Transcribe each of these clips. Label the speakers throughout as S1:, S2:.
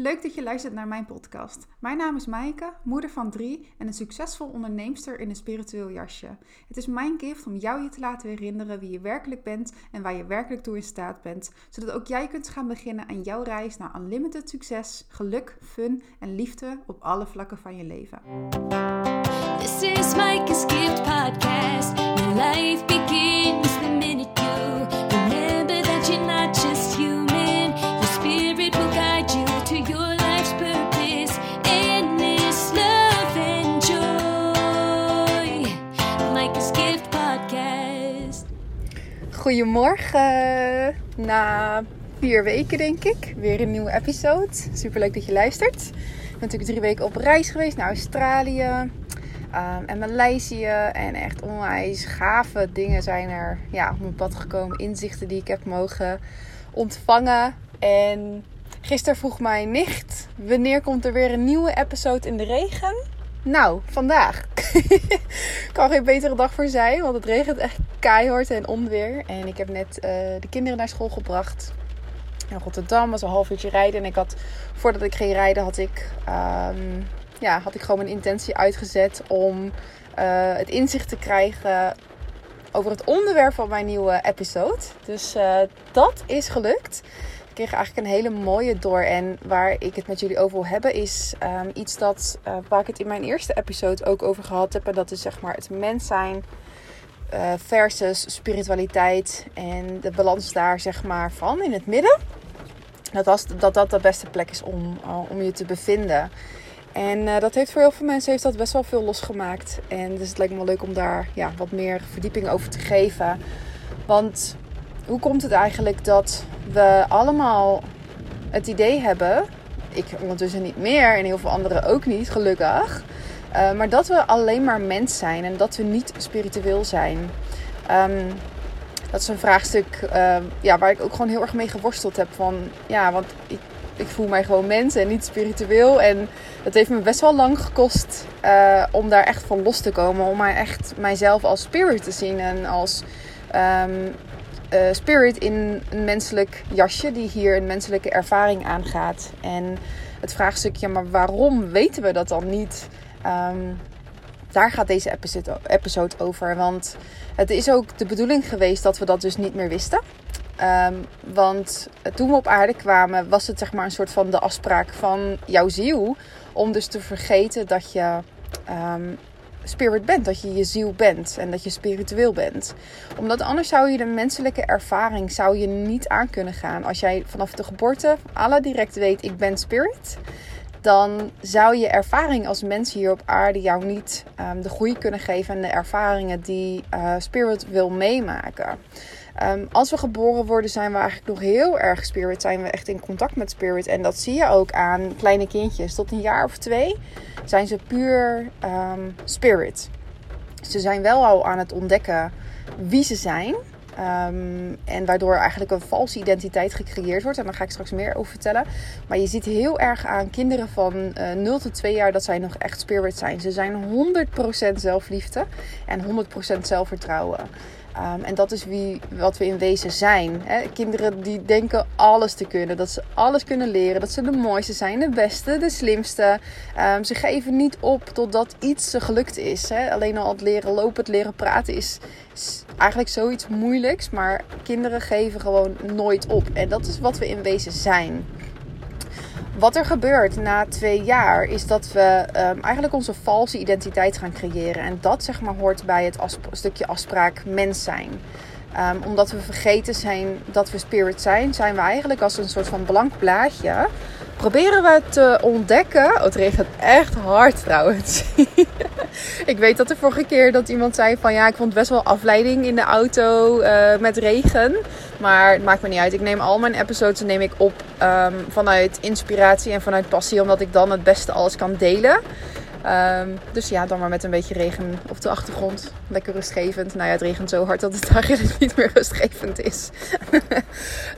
S1: Leuk dat je luistert naar mijn podcast. Mijn naam is Maaike, moeder van drie en een succesvol onderneemster in een spiritueel jasje. Het is mijn gift om jou je te laten herinneren wie je werkelijk bent en waar je werkelijk toe in staat bent, zodat ook jij kunt gaan beginnen aan jouw reis naar unlimited succes, geluk, fun en liefde op alle vlakken van je leven.
S2: This is Mike's Gift Podcast. Life begins
S1: Goedemorgen. Na vier weken denk ik. Weer een nieuwe episode. Superleuk dat je luistert. Ik ben natuurlijk drie weken op reis geweest naar Australië. ehm, en Maleisië. En echt onwijs gave dingen zijn er ja, op mijn pad gekomen. Inzichten die ik heb mogen ontvangen. En gisteren vroeg mijn nicht... Wanneer komt er weer een nieuwe episode in de regen? Nou, vandaag. kan geen betere dag voor zijn, want het regent echt keihard en onweer. En ik heb net eh, de kinderen naar school gebracht. In Rotterdam was een half uurtje rijden. En ik had, voordat ik ging rijden, had ik, ehm, ja, had ik gewoon mijn intentie uitgezet om eh, het inzicht te krijgen over het onderwerp van mijn nieuwe episode. Dus eh, dat is gelukt. Kreeg eigenlijk een hele mooie door. En waar ik het met jullie over wil hebben, is ehm, iets dat, eh, waar ik het in mijn eerste episode ook over gehad heb. En dat is zeg maar het mens zijn eh, versus spiritualiteit. En de balans daar zeg maar van in het midden. Dat was, dat, dat de beste plek is om, eh, om je te bevinden. En dat heeft voor heel veel mensen heeft dat best wel veel losgemaakt. En dus het lijkt me wel leuk om daar ja, wat meer verdieping over te geven. Want hoe komt het eigenlijk dat we allemaal het idee hebben, ik ondertussen niet meer en heel veel anderen ook niet, gelukkig, eh, maar dat we alleen maar mens zijn en dat we niet spiritueel zijn. Ehm, dat is een vraagstuk eh, ja, waar ik ook gewoon heel erg mee geworsteld heb. Van, ja, want ik, ik voel mij gewoon mens en niet spiritueel. En het heeft me best wel lang gekost eh, om daar echt van los te komen. Om mij echt mijzelf als spirit te zien en als ehm, eh, spirit in een menselijk jasje die hier een menselijke ervaring aangaat. En het vraagstukje, maar waarom weten we dat dan niet? Ehm, daar gaat deze episode, over. Want het is ook de bedoeling geweest dat we dat dus niet meer wisten. Ehm, want toen we op aarde kwamen, was het zeg maar een soort van de afspraak van jouw ziel. Om dus te vergeten dat je ehm, spirit bent, dat je je ziel bent en dat je spiritueel bent. Omdat anders zou je de menselijke ervaring zou je niet aan kunnen gaan. Als jij vanaf de geboorte alle direct weet, ik ben spirit dan zou je ervaring als mens hier op aarde jou niet ehm, de groei kunnen geven en de ervaringen die eh, Spirit wil meemaken. Ehm, als we geboren worden, zijn we eigenlijk nog heel erg spirit. Zijn we echt in contact met spirit. En dat zie je ook aan kleine kindjes. Tot een jaar of twee zijn ze puur ehm, spirit. Ze zijn wel al aan het ontdekken wie ze zijn. Um, en waardoor eigenlijk een valse identiteit gecreëerd wordt. En daar ga ik straks meer over vertellen. Maar je ziet heel erg aan kinderen van uh, 0 tot 2 jaar dat zij nog echt spirit zijn. Ze zijn 100% zelfliefde en 100% zelfvertrouwen. Um, en dat is wie, wat we in wezen zijn. Hè? Kinderen die denken alles te kunnen. Dat ze alles kunnen leren. Dat ze de mooiste zijn, de beste, de slimste. Um, ze geven niet op totdat iets ze gelukt is. Hè? Alleen al het leren lopen, het leren praten is, is eigenlijk zoiets moeilijks. Maar kinderen geven gewoon nooit op. En dat is wat we in wezen zijn. Wat er gebeurt na twee jaar is dat we um, eigenlijk onze valse identiteit gaan creëren. En dat zeg maar hoort bij het stukje afspraak mens zijn. Um, omdat we vergeten zijn dat we spirit zijn, zijn we eigenlijk als een soort van blank blaadje. Proberen we te ontdekken. Oh, het regent echt hard trouwens. ik weet dat de vorige keer dat iemand zei van ja, ik vond best wel afleiding in de auto uh, met regen. Maar het maakt me niet uit. Ik neem al mijn episodes neem ik op um, vanuit inspiratie en vanuit passie. Omdat ik dan het beste alles kan delen. Um, dus ja, dan maar met een beetje regen op de achtergrond. Lekker rustgevend. Nou ja, het regent zo hard dat het eigenlijk niet meer rustgevend is.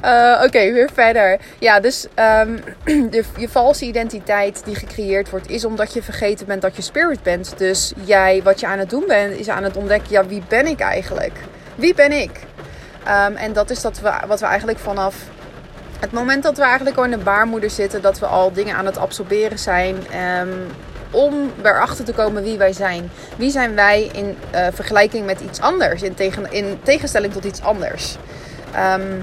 S1: uh, Oké, weer verder. Ja, dus um, de, je valse identiteit die gecreëerd wordt, is omdat je vergeten bent dat je spirit bent. Dus jij, wat je aan het doen bent, is aan het ontdekken, ja, wie ben ik eigenlijk? Wie ben ik? Um, en dat is dat we, wat we eigenlijk vanaf het moment dat we eigenlijk al in de baarmoeder zitten, dat we al dingen aan het absorberen zijn. ehm, om erachter te komen wie wij zijn. Wie zijn wij in eh, vergelijking met iets anders, in, tegen, in tegenstelling tot iets anders. Ehm,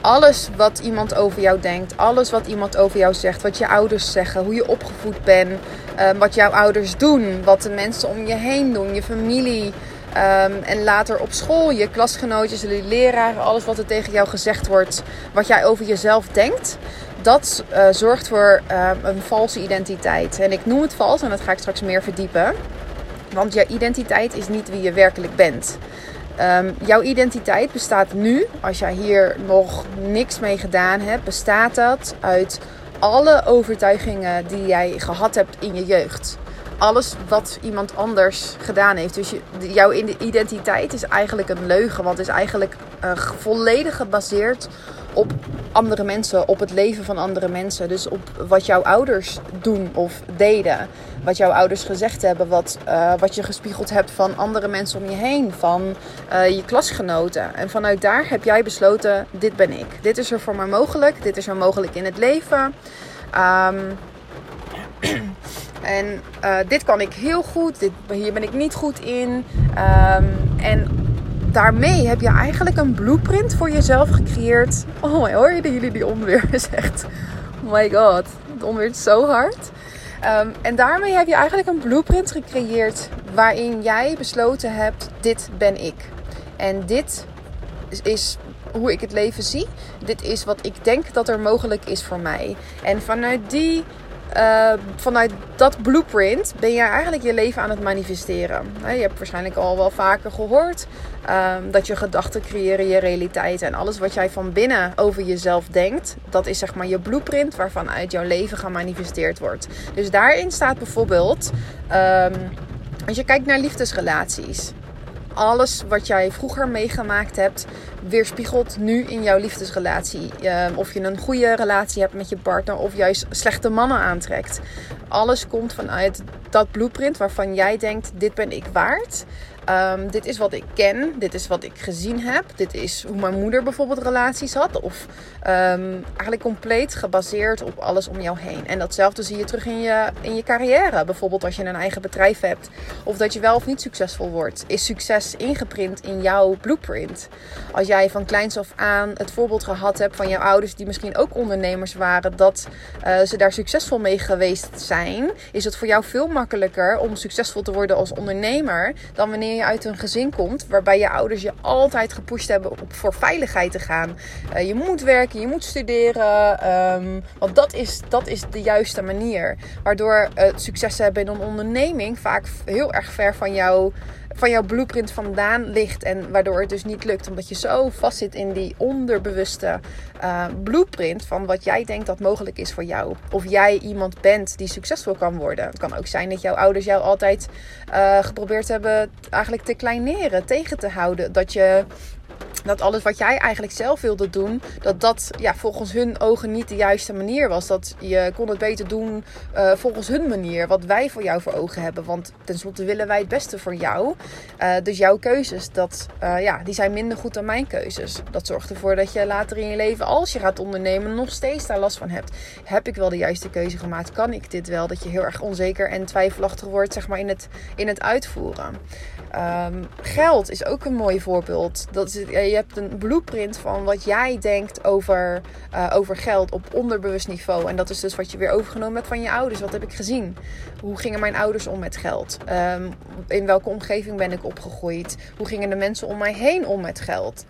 S1: alles wat iemand over jou denkt, alles wat iemand over jou zegt, wat je ouders zeggen, hoe je opgevoed bent, ehm, wat jouw ouders doen, wat de mensen om je heen doen, je familie. ehm, en later op school, je klasgenootjes, je leraren, alles wat er tegen jou gezegd wordt, wat jij over jezelf denkt, dat eh, zorgt voor ehm, een valse identiteit. En ik noem het vals en dat ga ik straks meer verdiepen. Want jouw identiteit is niet wie je werkelijk bent. Ehm, jouw identiteit bestaat nu, als jij hier nog niks mee gedaan hebt, bestaat dat uit alle overtuigingen die jij gehad hebt in je jeugd. Alles wat iemand anders gedaan heeft. Dus je, jouw identiteit is eigenlijk een leugen, want is eigenlijk eh, volledig gebaseerd op andere mensen, op het leven van andere mensen. Dus op wat jouw ouders doen of deden. Wat jouw ouders gezegd hebben, wat, eh, wat je gespiegeld hebt van andere mensen om je heen, van eh, je klasgenoten. En vanuit daar heb jij besloten: dit ben ik. Dit is er voor mij mogelijk, dit is er mogelijk in het leven. Ehm, en eh, dit kan ik heel goed, dit, hier ben ik niet goed in. Ehm, en daarmee heb je eigenlijk een blueprint voor jezelf gecreëerd. Oh, hoor je jullie die onweer? is echt, oh my god, het onweer is zo hard. Ehm, en daarmee heb je eigenlijk een blueprint gecreëerd waarin jij besloten hebt: dit ben ik. En dit is hoe ik het leven zie. Dit is wat ik denk dat er mogelijk is voor mij. En vanuit die uh, vanuit dat blueprint ben je eigenlijk je leven aan het manifesteren. Je hebt waarschijnlijk al wel vaker gehoord um, dat je gedachten creëren je realiteit. En alles wat jij van binnen over jezelf denkt, dat is zeg maar je blueprint waarvan uit jouw leven gemanifesteerd wordt. Dus daarin staat bijvoorbeeld, um, als je kijkt naar liefdesrelaties alles wat jij vroeger meegemaakt hebt, weerspiegelt nu in jouw liefdesrelatie. Uh, of je een goede relatie hebt met je partner of juist slechte mannen aantrekt. Alles komt vanuit dat blueprint waarvan jij denkt: dit ben ik waard. Um, dit is wat ik ken, dit is wat ik gezien heb, dit is hoe mijn moeder bijvoorbeeld relaties had. Of um, eigenlijk compleet gebaseerd op alles om jou heen. En datzelfde zie je terug in je, in je carrière. Bijvoorbeeld als je een eigen bedrijf hebt of dat je wel of niet succesvol wordt. Is succes ingeprint in jouw blueprint? Als jij van kleins af aan het voorbeeld gehad hebt van jouw ouders die misschien ook ondernemers waren, dat uh, ze daar succesvol mee geweest zijn, is het voor jou veel makkelijker om succesvol te worden als ondernemer dan wanneer je uit een gezin komt waarbij je ouders je altijd gepusht hebben op voor veiligheid te gaan. Uh, je moet werken, je moet studeren, um, want dat is, dat is de juiste manier. Waardoor het succes hebben in een onderneming vaak heel erg ver van jou van jouw blueprint vandaan ligt. En waardoor het dus niet lukt. Omdat je zo vast zit in die onderbewuste uh, blueprint van wat jij denkt dat mogelijk is voor jou. Of jij iemand bent die succesvol kan worden. Het kan ook zijn dat jouw ouders jou altijd uh, geprobeerd hebben eigenlijk te kleineren, tegen te houden. Dat je dat alles wat jij eigenlijk zelf wilde doen, dat dat ja, volgens hun ogen niet de juiste manier was. Dat je kon het beter doen uh, volgens hun manier, wat wij voor jou voor ogen hebben. Want tenslotte willen wij het beste voor jou. Uh, dus jouw keuzes, dat, uh, ja, die zijn minder goed dan mijn keuzes. Dat zorgt ervoor dat je later in je leven, als je gaat ondernemen, nog steeds daar last van hebt. Heb ik wel de juiste keuze gemaakt? Kan ik dit wel? Dat je heel erg onzeker en twijfelachtig wordt zeg maar, in, het, in het uitvoeren. Um, geld is ook een mooi voorbeeld. Dat is, je hebt een blueprint van wat jij denkt over, uh, over geld op onderbewust niveau. En dat is dus wat je weer overgenomen hebt van je ouders. Wat heb ik gezien? Hoe gingen mijn ouders om met geld? Um, in welke omgeving ben ik opgegroeid? Hoe gingen de mensen om mij heen om met geld?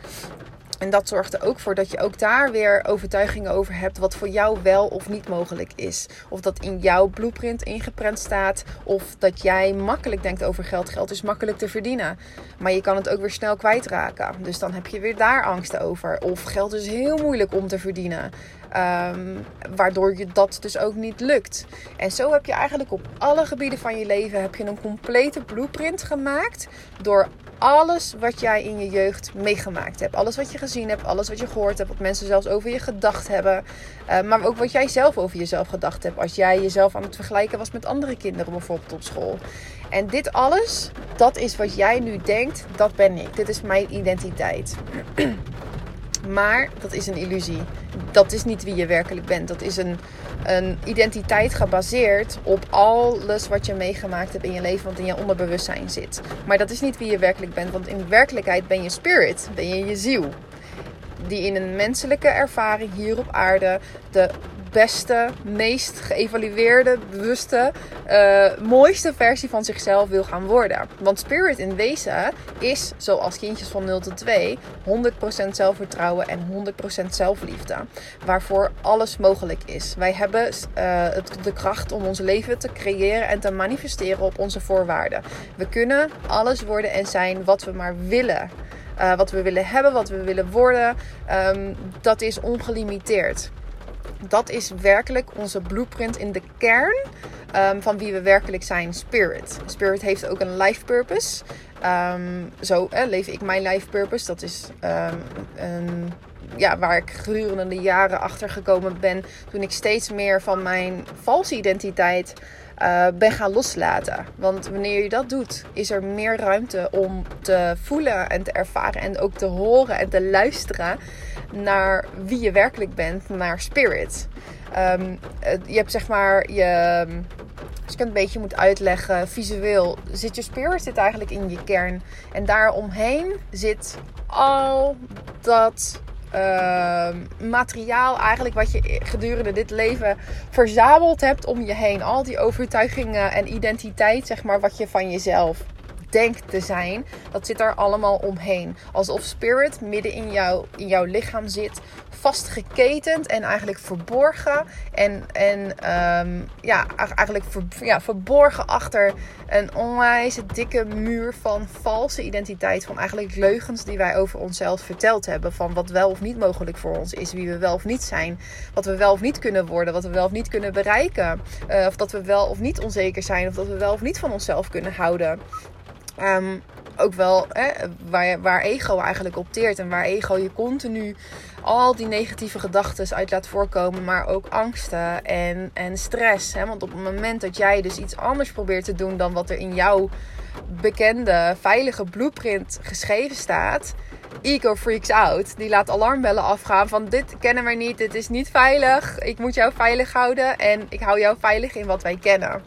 S1: En dat zorgt er ook voor dat je ook daar weer overtuigingen over hebt wat voor jou wel of niet mogelijk is. Of dat in jouw blueprint ingeprent staat. Of dat jij makkelijk denkt over geld. Geld is makkelijk te verdienen. Maar je kan het ook weer snel kwijtraken. Dus dan heb je weer daar angst over. Of geld is heel moeilijk om te verdienen. Um, waardoor je dat dus ook niet lukt. En zo heb je eigenlijk op alle gebieden van je leven heb je een complete blueprint gemaakt. Door alles wat jij in je jeugd meegemaakt hebt. Alles wat je gezien hebt, alles wat je gehoord hebt, wat mensen zelfs over je gedacht hebben. Uh, maar ook wat jij zelf over jezelf gedacht hebt. Als jij jezelf aan het vergelijken was met andere kinderen, bijvoorbeeld op school. En dit alles, dat is wat jij nu denkt, dat ben ik. Dit is mijn identiteit. Maar dat is een illusie. Dat is niet wie je werkelijk bent. Dat is een, een identiteit gebaseerd op alles wat je meegemaakt hebt in je leven, wat in je onderbewustzijn zit. Maar dat is niet wie je werkelijk bent, want in werkelijkheid ben je spirit, ben je je ziel. Die in een menselijke ervaring hier op aarde de beste, meest geëvalueerde, bewuste, uh, mooiste versie van zichzelf wil gaan worden. Want spirit in wezen is, zoals kindjes van 0 tot 2, 100% zelfvertrouwen en 100% zelfliefde. Waarvoor alles mogelijk is. Wij hebben uh, de kracht om ons leven te creëren en te manifesteren op onze voorwaarden. We kunnen alles worden en zijn wat we maar willen. Uh, wat we willen hebben, wat we willen worden, um, dat is ongelimiteerd dat is werkelijk onze blueprint in de kern um, van wie we werkelijk zijn, Spirit. Spirit heeft ook een life purpose. Um, zo leef ik mijn life purpose. Dat is um, een, ja, waar ik gedurende de jaren achter gekomen ben. Toen ik steeds meer van mijn valse identiteit uh, ben gaan loslaten. Want wanneer je dat doet, is er meer ruimte om te voelen en te ervaren en ook te horen en te luisteren naar wie je werkelijk bent, naar spirit. Um, je hebt zeg maar je. Als ik het een beetje moet uitleggen, visueel zit je spirit zit eigenlijk in je kern. En daaromheen zit al dat uh, materiaal eigenlijk wat je gedurende dit leven verzameld hebt om je heen. Al die overtuigingen en identiteit, zeg maar, wat je van jezelf denkt te zijn, dat zit er allemaal omheen. Alsof spirit midden in, jou, in jouw lichaam zit, vastgeketend en eigenlijk verborgen. En, en um, ja, eigenlijk ja, verborgen achter een onwijs dikke muur van valse identiteit. Van eigenlijk leugens die wij over onszelf verteld hebben. Van wat wel of niet mogelijk voor ons is, wie we wel of niet zijn. Wat we wel of niet kunnen worden, wat we wel of niet kunnen bereiken. Uh, of dat we wel of niet onzeker zijn, of dat we wel of niet van onszelf kunnen houden. Um, ook wel hè, waar, waar ego eigenlijk opteert en waar ego je continu al die negatieve gedachten uit laat voorkomen, maar ook angsten en, en stress. Hè? Want op het moment dat jij dus iets anders probeert te doen dan wat er in jouw bekende, veilige blueprint geschreven staat, ego freaks out. Die laat alarmbellen afgaan van dit kennen wij niet, dit is niet veilig. Ik moet jou veilig houden en ik hou jou veilig in wat wij kennen.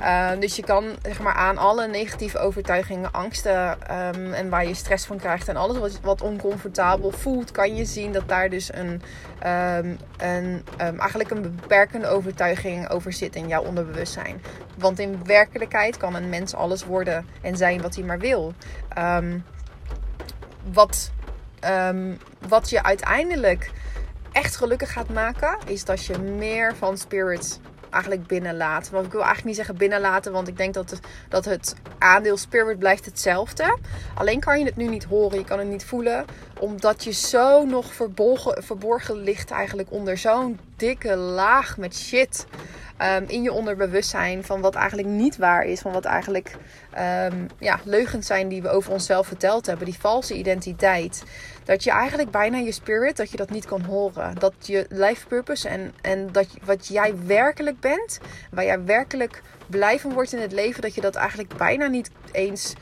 S1: Uh, dus je kan zeg maar, aan alle negatieve overtuigingen, angsten um, en waar je stress van krijgt en alles wat, wat oncomfortabel voelt, kan je zien dat daar dus een, um, een eigenlijk een beperkende overtuiging over zit in jouw onderbewustzijn. Want in werkelijkheid kan een mens alles worden en zijn wat hij maar wil. wat, wat je uiteindelijk echt gelukkig gaat maken, is dat je meer van spirits eigenlijk binnenlaten. Want ik wil eigenlijk niet zeggen binnenlaten, want ik denk dat het, dat het aandeel spirit blijft hetzelfde. Alleen kan je het nu niet horen, je kan het niet voelen, omdat je zo nog verborgen, verborgen ligt eigenlijk onder zo'n dikke laag met shit. Um, in je onderbewustzijn van wat eigenlijk niet waar is. Van wat eigenlijk um, ja, leugens zijn die we over onszelf verteld hebben. Die valse identiteit. Dat je eigenlijk bijna je spirit, dat je dat niet kan horen. Dat je life purpose en, en dat wat jij werkelijk bent. Waar jij werkelijk blij van wordt in het leven. Dat je dat eigenlijk bijna niet eens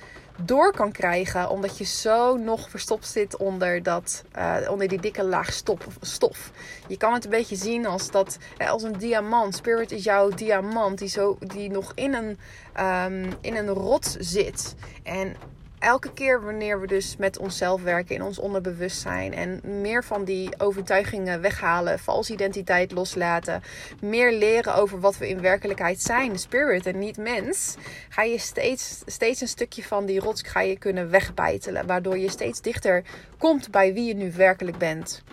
S1: door kan krijgen. Omdat je zo nog verstopt zit onder, dat, uh, onder die dikke laag stop, stof. Je kan het een beetje zien als, dat, als een diamant. Spirit is jouw diamant die, zo, die nog in een, um, in een rot zit. En elke keer wanneer we dus met onszelf werken in ons onderbewustzijn en meer van die overtuigingen weghalen, valse identiteit loslaten, meer leren over wat we in werkelijkheid zijn, spirit en niet mens, ga je steeds, steeds een stukje van die rots ga je kunnen wegbijtelen, waardoor je steeds dichter komt bij wie je nu werkelijk bent.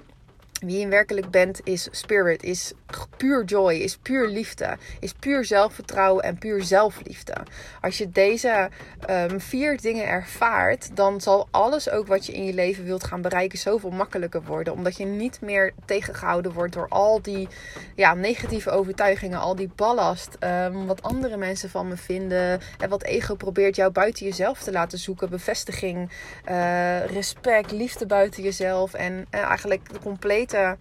S1: Wie je werkelijk bent is spirit, is puur joy, is puur liefde, is puur zelfvertrouwen en puur zelfliefde. Als je deze um, vier dingen ervaart, dan zal alles ook wat je in je leven wilt gaan bereiken zoveel makkelijker worden. Omdat je niet meer tegengehouden wordt door al die ja, negatieve overtuigingen, al die ballast, um, wat andere mensen van me vinden en wat ego probeert jou buiten jezelf te laten zoeken. Bevestiging, uh, respect, liefde buiten jezelf en uh, eigenlijk de complete uh,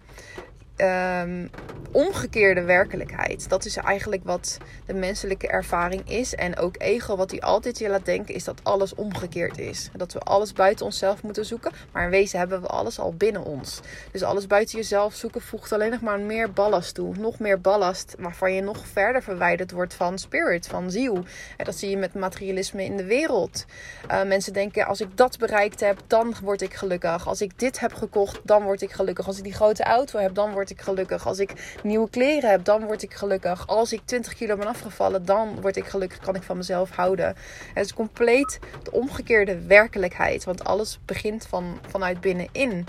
S1: ehm, omgekeerde werkelijkheid. Dat is eigenlijk wat de menselijke ervaring is. En ook ego, wat hij altijd je laat denken, is dat alles omgekeerd is. Dat we alles buiten onszelf moeten zoeken. Maar in wezen hebben we alles al binnen ons. Dus alles buiten jezelf zoeken voegt alleen nog maar meer ballast toe. Nog meer ballast waarvan je nog verder verwijderd wordt van spirit, van ziel. Dat zie je met materialisme in de wereld. Uh, mensen denken, als ik dat bereikt heb, dan word ik gelukkig. Als ik dit heb gekocht, dan word ik gelukkig. Als ik die grote auto heb, dan word ik gelukkig. Als ik nieuwe kleren heb, dan word ik gelukkig. Als ik 20 kilo ben afgevallen, dan word ik gelukkig. Kan ik van mezelf houden. Het is compleet de omgekeerde werkelijkheid. Want alles begint van, vanuit binnenin.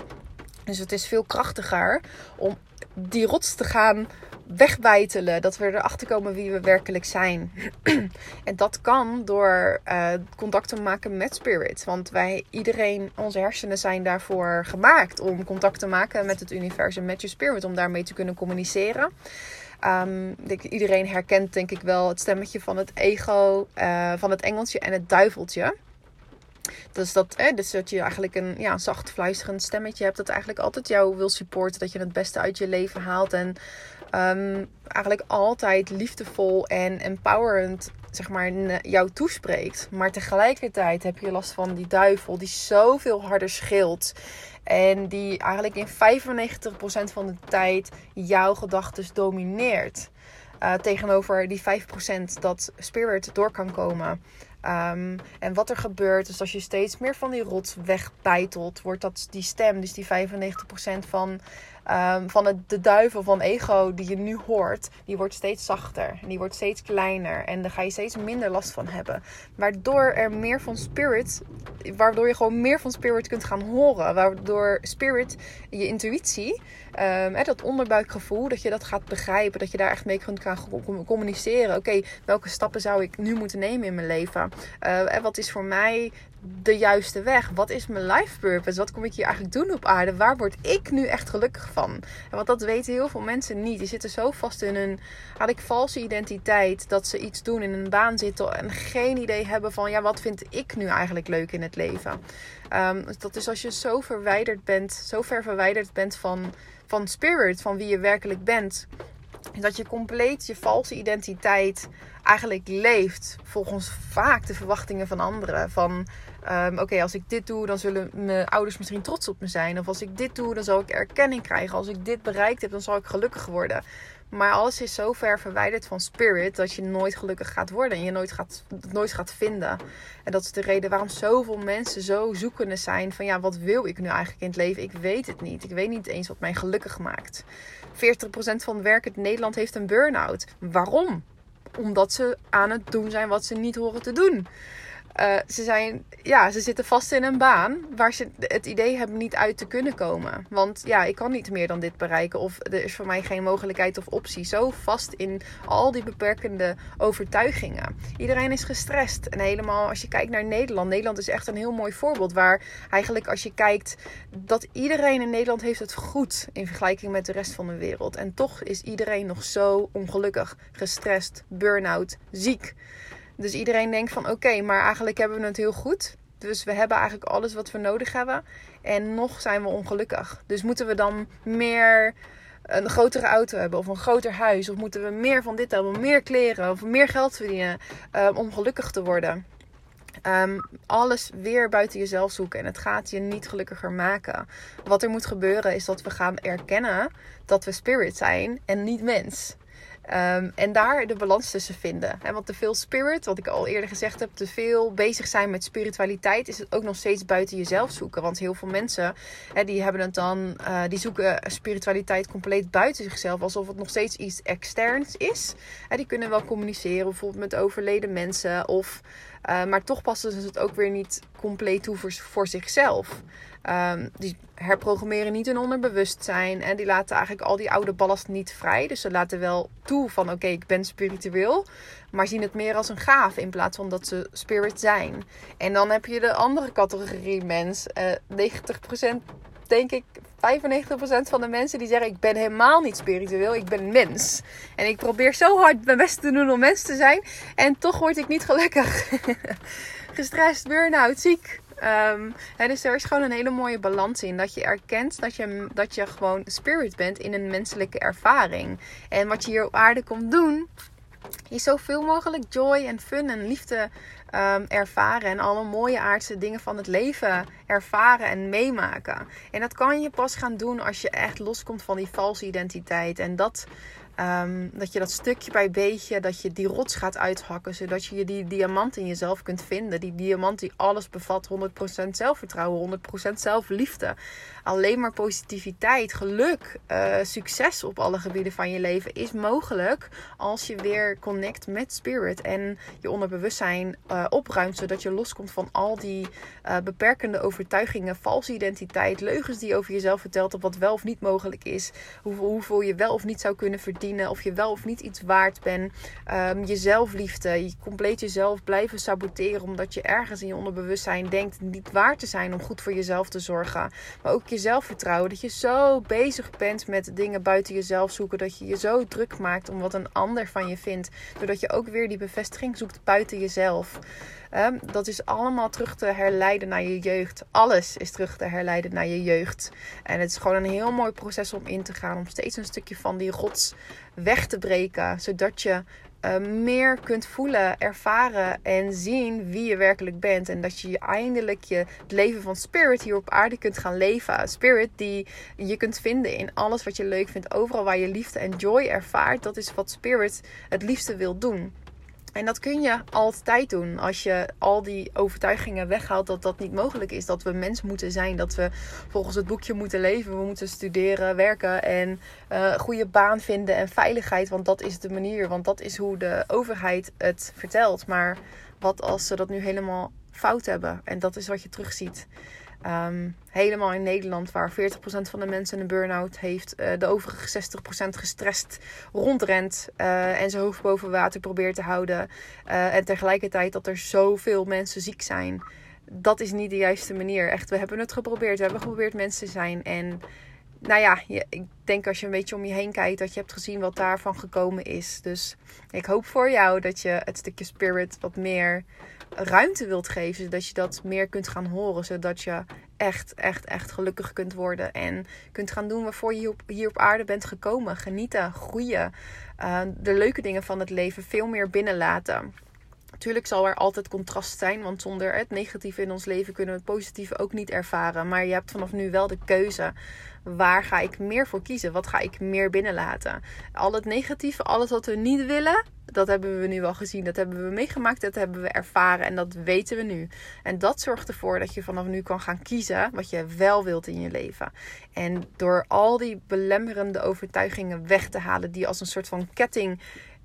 S1: Dus het is veel krachtiger om die rots te gaan wegbijtelen. Dat we erachter komen wie we werkelijk zijn. en dat kan door uh, contact te maken met spirit. Want wij, iedereen, onze hersenen zijn daarvoor gemaakt om contact te maken met het universum, met je spirit, om daarmee te kunnen communiceren. Um, iedereen herkent denk ik wel het stemmetje van het ego, uh, van het engeltje en het duiveltje. Dus dat, dus dat je eigenlijk een ja, zacht fluisterend stemmetje hebt. Dat eigenlijk altijd jou wil supporten. Dat je het beste uit je leven haalt. En um, eigenlijk altijd liefdevol en empowerend zeg maar, jou toespreekt. Maar tegelijkertijd heb je last van die duivel die zoveel harder scheelt. En die eigenlijk in 95% van de tijd jouw gedachten domineert. Uh, tegenover die 5% dat spirit door kan komen. Um, en wat er gebeurt, is als je steeds meer van die rots wegbijtelt, wordt dat die stem, dus die 95% van, um, van het, de duivel van ego die je nu hoort, die wordt steeds zachter. En die wordt steeds kleiner. En daar ga je steeds minder last van hebben. Waardoor er meer van spirit, waardoor je gewoon meer van spirit kunt gaan horen. Waardoor spirit, je intuïtie, um, dat onderbuikgevoel, dat je dat gaat begrijpen. Dat je daar echt mee kunt gaan communiceren. Oké, welke stappen zou ik nu moeten nemen in mijn leven? Uh, wat is voor mij de juiste weg? Wat is mijn life purpose? Wat kom ik hier eigenlijk doen op aarde? Waar word ik nu echt gelukkig van? Want dat weten heel veel mensen niet. Die zitten zo vast in hun ik valse identiteit dat ze iets doen, in een baan zitten en geen idee hebben van ja, wat vind ik nu eigenlijk leuk in het leven? Um, dat is als je zo verwijderd bent, zo ver verwijderd bent van, van spirit, van wie je werkelijk bent. Dat je compleet je valse identiteit eigenlijk leeft volgens vaak de verwachtingen van anderen. Van um, oké, als ik dit doe, dan zullen mijn ouders misschien trots op me zijn. Of als ik dit doe, dan zal ik erkenning krijgen. Als ik dit bereikt heb, dan zal ik gelukkig worden. Maar alles is zo ver verwijderd van spirit dat je nooit gelukkig gaat worden en je nooit gaat, nooit gaat vinden. En dat is de reden waarom zoveel mensen zo zoekende zijn van ja, wat wil ik nu eigenlijk in het leven? Ik weet het niet. Ik weet niet eens wat mij gelukkig maakt. 40% van het werk in Nederland heeft een burn-out. Waarom? Omdat ze aan het doen zijn wat ze niet horen te doen. Uh, ze, zijn, ja, ze zitten vast in een baan waar ze het idee hebben niet uit te kunnen komen. Want ja, ik kan niet meer dan dit bereiken. Of er is voor mij geen mogelijkheid of optie. Zo vast in al die beperkende overtuigingen. Iedereen is gestrest. En helemaal als je kijkt naar Nederland. Nederland is echt een heel mooi voorbeeld. Waar eigenlijk als je kijkt dat iedereen in Nederland heeft het goed. In vergelijking met de rest van de wereld. En toch is iedereen nog zo ongelukkig. Gestrest, burn-out, ziek. Dus iedereen denkt van oké, maar eigenlijk hebben we het heel goed. Dus we hebben eigenlijk alles wat we nodig hebben. En nog zijn we ongelukkig. Dus moeten we dan meer een grotere auto hebben of een groter huis? Of moeten we meer van dit hebben, meer kleren of meer geld verdienen um, om gelukkig te worden? Um, alles weer buiten jezelf zoeken en het gaat je niet gelukkiger maken. Wat er moet gebeuren is dat we gaan erkennen dat we spirit zijn en niet mens. Um, en daar de balans tussen vinden. Want te veel spirit, wat ik al eerder gezegd heb, te veel bezig zijn met spiritualiteit, is het ook nog steeds buiten jezelf zoeken. Want heel veel mensen, die hebben het dan, uh, die zoeken spiritualiteit compleet buiten zichzelf, alsof het nog steeds iets externs is. He, die kunnen wel communiceren, bijvoorbeeld met overleden mensen, of, uh, maar toch passen ze het ook weer niet compleet toe voor, zichzelf. Um, die herprogrammeren niet hun onderbewustzijn. En die laten eigenlijk al die oude ballast niet vrij. Dus ze laten wel toe van oké, ik ben spiritueel. Maar zien het meer als een gaaf in plaats van dat ze spirit zijn. En dan heb je de andere categorie mens. Uh, eh, 90% denk ik 95% van de mensen die zeggen: Ik ben helemaal niet spiritueel, ik ben mens. En ik probeer zo hard mijn best te doen om mens te zijn. En toch word ik niet gelukkig. Gestrest, burn-out, ziek. Ehm, hè, dus er is gewoon een hele mooie balans in. Dat je erkent dat je, dat je gewoon spirit bent in een menselijke ervaring. En wat je hier op aarde komt doen, is zoveel mogelijk joy en fun en liefde ehm, ervaren. En alle mooie aardse dingen van het leven ervaren en meemaken. En dat kan je pas gaan doen als je echt loskomt van die valse identiteit. En dat Ehm, dat je dat stukje bij beetje, dat je die rots gaat uithakken. Zodat je die diamant in jezelf kunt vinden. Die diamant die alles bevat. 100% zelfvertrouwen, 100% zelfliefde. Alleen maar positiviteit, geluk, uh, succes op alle gebieden van je leven is mogelijk. Als je weer connect met spirit. En je onderbewustzijn uh, opruimt. Zodat je loskomt van al die uh, beperkende overtuigingen. Valse identiteit, leugens die je over jezelf vertelt. Op wat wel of niet mogelijk is. Hoeveel, je wel of niet zou kunnen verdienen of je wel of niet iets waard bent. Um, je zelfliefde, je compleet jezelf blijven saboteren omdat je ergens in je onderbewustzijn denkt niet waard te zijn om goed voor jezelf te zorgen. Maar ook zelfvertrouwen, dat je zo bezig bent met dingen buiten jezelf zoeken, dat je je zo druk maakt om wat een ander van je vindt, doordat je ook weer die bevestiging zoekt buiten jezelf. Um, dat is allemaal terug te herleiden naar je jeugd. Alles is terug te herleiden naar je jeugd. En het is gewoon een heel mooi proces om in te gaan. Om steeds een stukje van die rots weg te breken. Zodat je uh, meer kunt voelen, ervaren en zien wie je werkelijk bent. En dat je eindelijk je, het leven van spirit hier op aarde kunt gaan leven. Spirit die je kunt vinden in alles wat je leuk vindt. Overal waar je liefde en joy ervaart. Dat is wat spirit het liefste wil doen. En dat kun je altijd doen als je al die overtuigingen weghaalt dat dat niet mogelijk is. Dat we mens moeten zijn, dat we volgens het boekje moeten leven. We moeten studeren, werken en uh, goede baan vinden en veiligheid. Want dat is de manier, want dat is hoe de overheid het vertelt. Maar wat als ze dat nu helemaal fout hebben? En dat is wat je terugziet. Um, helemaal in Nederland, waar 40% van de mensen een burn-out heeft, uh, de overige 60% gestrest rondrent uh, en zijn hoofd boven water probeert te houden. Uh, en tegelijkertijd dat er zoveel mensen ziek zijn. Dat is niet de juiste manier. Echt, we hebben het geprobeerd. We hebben geprobeerd mensen te zijn. En nou ja, je, ik denk als je een beetje om je heen kijkt, dat je hebt gezien wat daarvan gekomen is. Dus ik hoop voor jou dat je het stukje spirit wat meer ruimte wilt geven. Zodat je dat meer kunt gaan horen. Zodat je echt, echt, echt gelukkig kunt worden. En kunt gaan doen waarvoor je hier op, aarde bent gekomen. Genieten, groeien. Uh, de leuke dingen van het leven veel meer binnenlaten. Natuurlijk zal er altijd contrast zijn, want zonder het negatieve in ons leven kunnen we het positieve ook niet ervaren. Maar je hebt vanaf nu wel de keuze. Waar ga ik meer voor kiezen? Wat ga ik meer binnenlaten? Al het negatieve, alles wat we niet willen, dat hebben we nu al gezien. Dat hebben we meegemaakt, dat hebben we ervaren en dat weten we nu. En dat zorgt ervoor dat je vanaf nu kan gaan kiezen wat je wel wilt in je leven. En door al die belemmerende overtuigingen weg te halen, die als een soort van ketting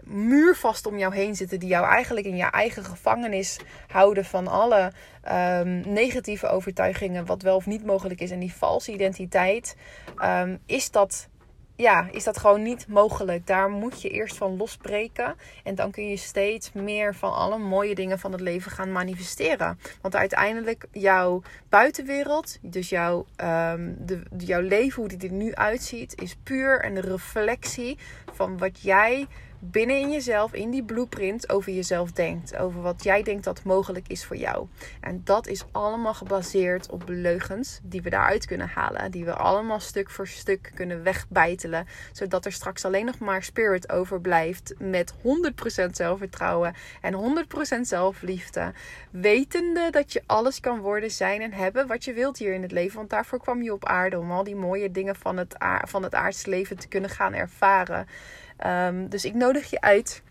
S1: muurvast om jou heen zitten, die jou eigenlijk in je eigen gevangenis houden van alle um, negatieve overtuigingen, wat wel of niet mogelijk is, en die valse identiteit, um, is dat ja, is dat gewoon niet mogelijk. Daar moet je eerst van losbreken. En dan kun je steeds meer van alle mooie dingen van het leven gaan manifesteren. Want uiteindelijk jouw buitenwereld, dus jouw, um, de, jouw leven, hoe die er nu uitziet, is puur een reflectie van wat jij binnen in jezelf, in die blueprint, over jezelf denkt. Over wat jij denkt dat mogelijk is voor jou. En dat is allemaal gebaseerd op leugens die we daaruit kunnen halen. Die we allemaal stuk voor stuk kunnen wegbijtelen. Zodat er straks alleen nog maar spirit overblijft. Met 100% zelfvertrouwen en 100% zelfliefde. Wetende dat je alles kan worden, zijn en hebben wat je wilt hier in het leven. Want daarvoor kwam je op aarde. Om al die mooie dingen van het, van het aardse leven te kunnen gaan ervaren. Um, dus ik nodig je uit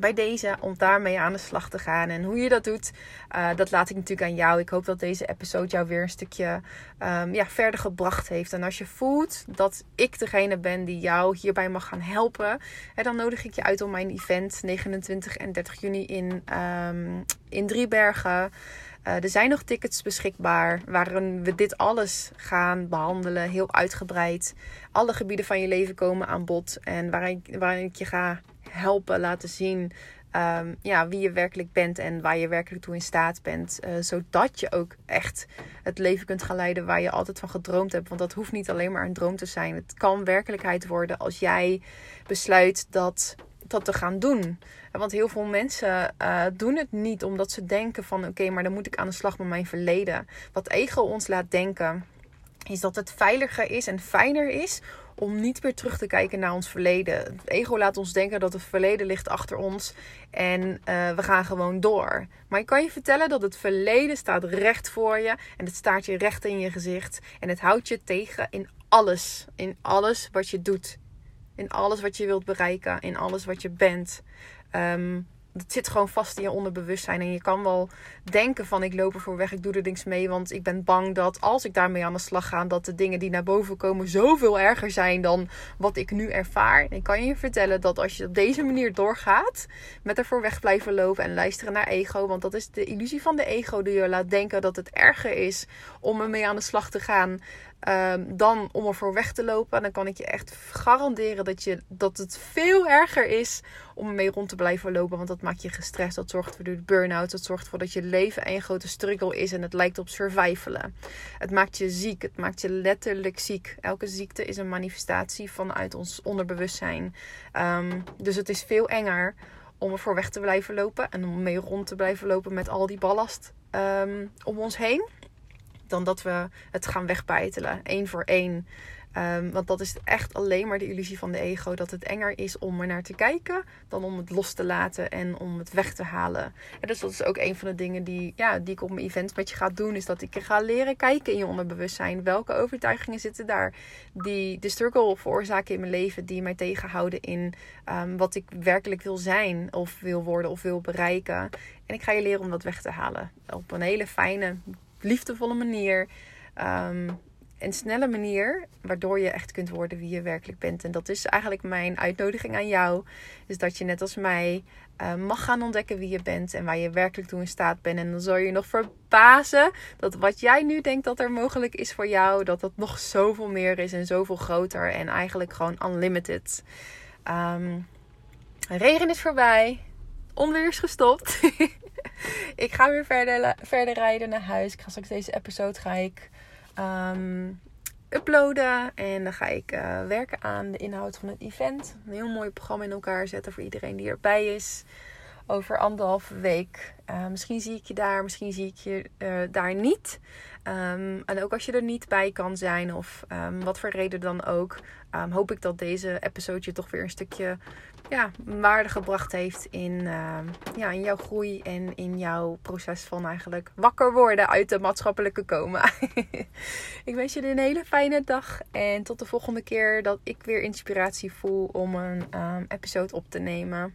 S1: bij deze om daarmee aan de slag te gaan. En hoe je dat doet, uh, dat laat ik natuurlijk aan jou. Ik hoop dat deze episode jou weer een stukje um, ja, verder gebracht heeft. En als je voelt dat ik degene ben die jou hierbij mag gaan helpen, hè, dan nodig ik je uit om mijn event 29 en 30 juni in, um, in Driebergen. Uh, er zijn nog tickets beschikbaar waarin we dit alles gaan behandelen, heel uitgebreid. Alle gebieden van je leven komen aan bod en waarin, waarin ik je ga helpen, laten zien um, ja, wie je werkelijk bent en waar je werkelijk toe in staat bent. Uh, zodat je ook echt het leven kunt gaan leiden waar je altijd van gedroomd hebt. Want dat hoeft niet alleen maar een droom te zijn. Het kan werkelijkheid worden als jij besluit dat dat te gaan doen. Want heel veel mensen uh, doen het niet omdat ze denken van oké, maar dan moet ik aan de slag met mijn verleden. Wat ego ons laat denken is dat het veiliger is en fijner is om niet meer terug te kijken naar ons verleden. Het ego laat ons denken dat het verleden ligt achter ons en uh, we gaan gewoon door. Maar ik kan je vertellen dat het verleden staat recht voor je en het staat je recht in je gezicht en het houdt je tegen in alles, in alles wat je doet, in alles wat je wilt bereiken, in alles wat je bent. Um, het zit gewoon vast in je onderbewustzijn. En je kan wel denken van ik loop ervoor weg, ik doe er niks mee. Want ik ben bang dat als ik daarmee aan de slag ga, dat de dingen die naar boven komen zoveel erger zijn dan wat ik nu ervaar. En ik kan je vertellen dat als je op deze manier doorgaat, met ervoor weg blijven lopen en luisteren naar ego. Want dat is de illusie van de ego die je laat denken dat het erger is om ermee aan de slag te gaan. Um, dan om ervoor weg te lopen. Dan kan ik je echt garanderen dat, je, dat het veel erger is om ermee rond te blijven lopen. Want dat maakt je gestrest. Dat zorgt voor de burn-out. Dat zorgt ervoor dat je leven een grote struggle is. En het lijkt op survivalen. Het maakt je ziek. Het maakt je letterlijk ziek. Elke ziekte is een manifestatie vanuit ons onderbewustzijn. Um, dus het is veel enger om ervoor weg te blijven lopen. En om mee rond te blijven lopen met al die ballast um, om ons heen dan dat we het gaan wegbijtelen, één voor één. Um, want dat is echt alleen maar de illusie van de ego. Dat het enger is om er naar te kijken dan om het los te laten en om het weg te halen. En dus dat is ook een van de dingen die, ja, die ik op mijn event met je ga doen. Is dat ik ga leren kijken in je onderbewustzijn. Welke overtuigingen zitten daar die de struggle veroorzaken in mijn leven. Die mij tegenhouden in um, wat ik werkelijk wil zijn of wil worden of wil bereiken. En ik ga je leren om dat weg te halen. Op een hele fijne, liefdevolle manier. Um, een snelle manier waardoor je echt kunt worden wie je werkelijk bent. En dat is eigenlijk mijn uitnodiging aan jou. Is dat je net als mij uh, mag gaan ontdekken wie je bent en waar je werkelijk toe in staat bent. En dan zal je nog verbazen dat wat jij nu denkt dat er mogelijk is voor jou, dat dat nog zoveel meer is en zoveel groter en eigenlijk gewoon unlimited. Um, regen is voorbij. Onweer is gestopt. ik ga weer verder, verder rijden naar huis. Ik ga straks deze episode ga ik um, uploaden. En dan ga ik uh, werken aan de inhoud van het event. Een heel mooi programma in elkaar zetten voor iedereen die erbij is. Over anderhalve week. Uh, misschien zie ik je daar, misschien zie ik je uh, daar niet. Um, en ook als je er niet bij kan zijn, of um, wat voor reden dan ook, um, hoop ik dat deze episode je toch weer een stukje ja, waarde gebracht heeft in, ja, in jouw groei en in jouw proces van eigenlijk wakker worden uit de maatschappelijke coma. ik wens je een hele fijne dag en tot de volgende keer dat ik weer inspiratie voel om een episode op te nemen.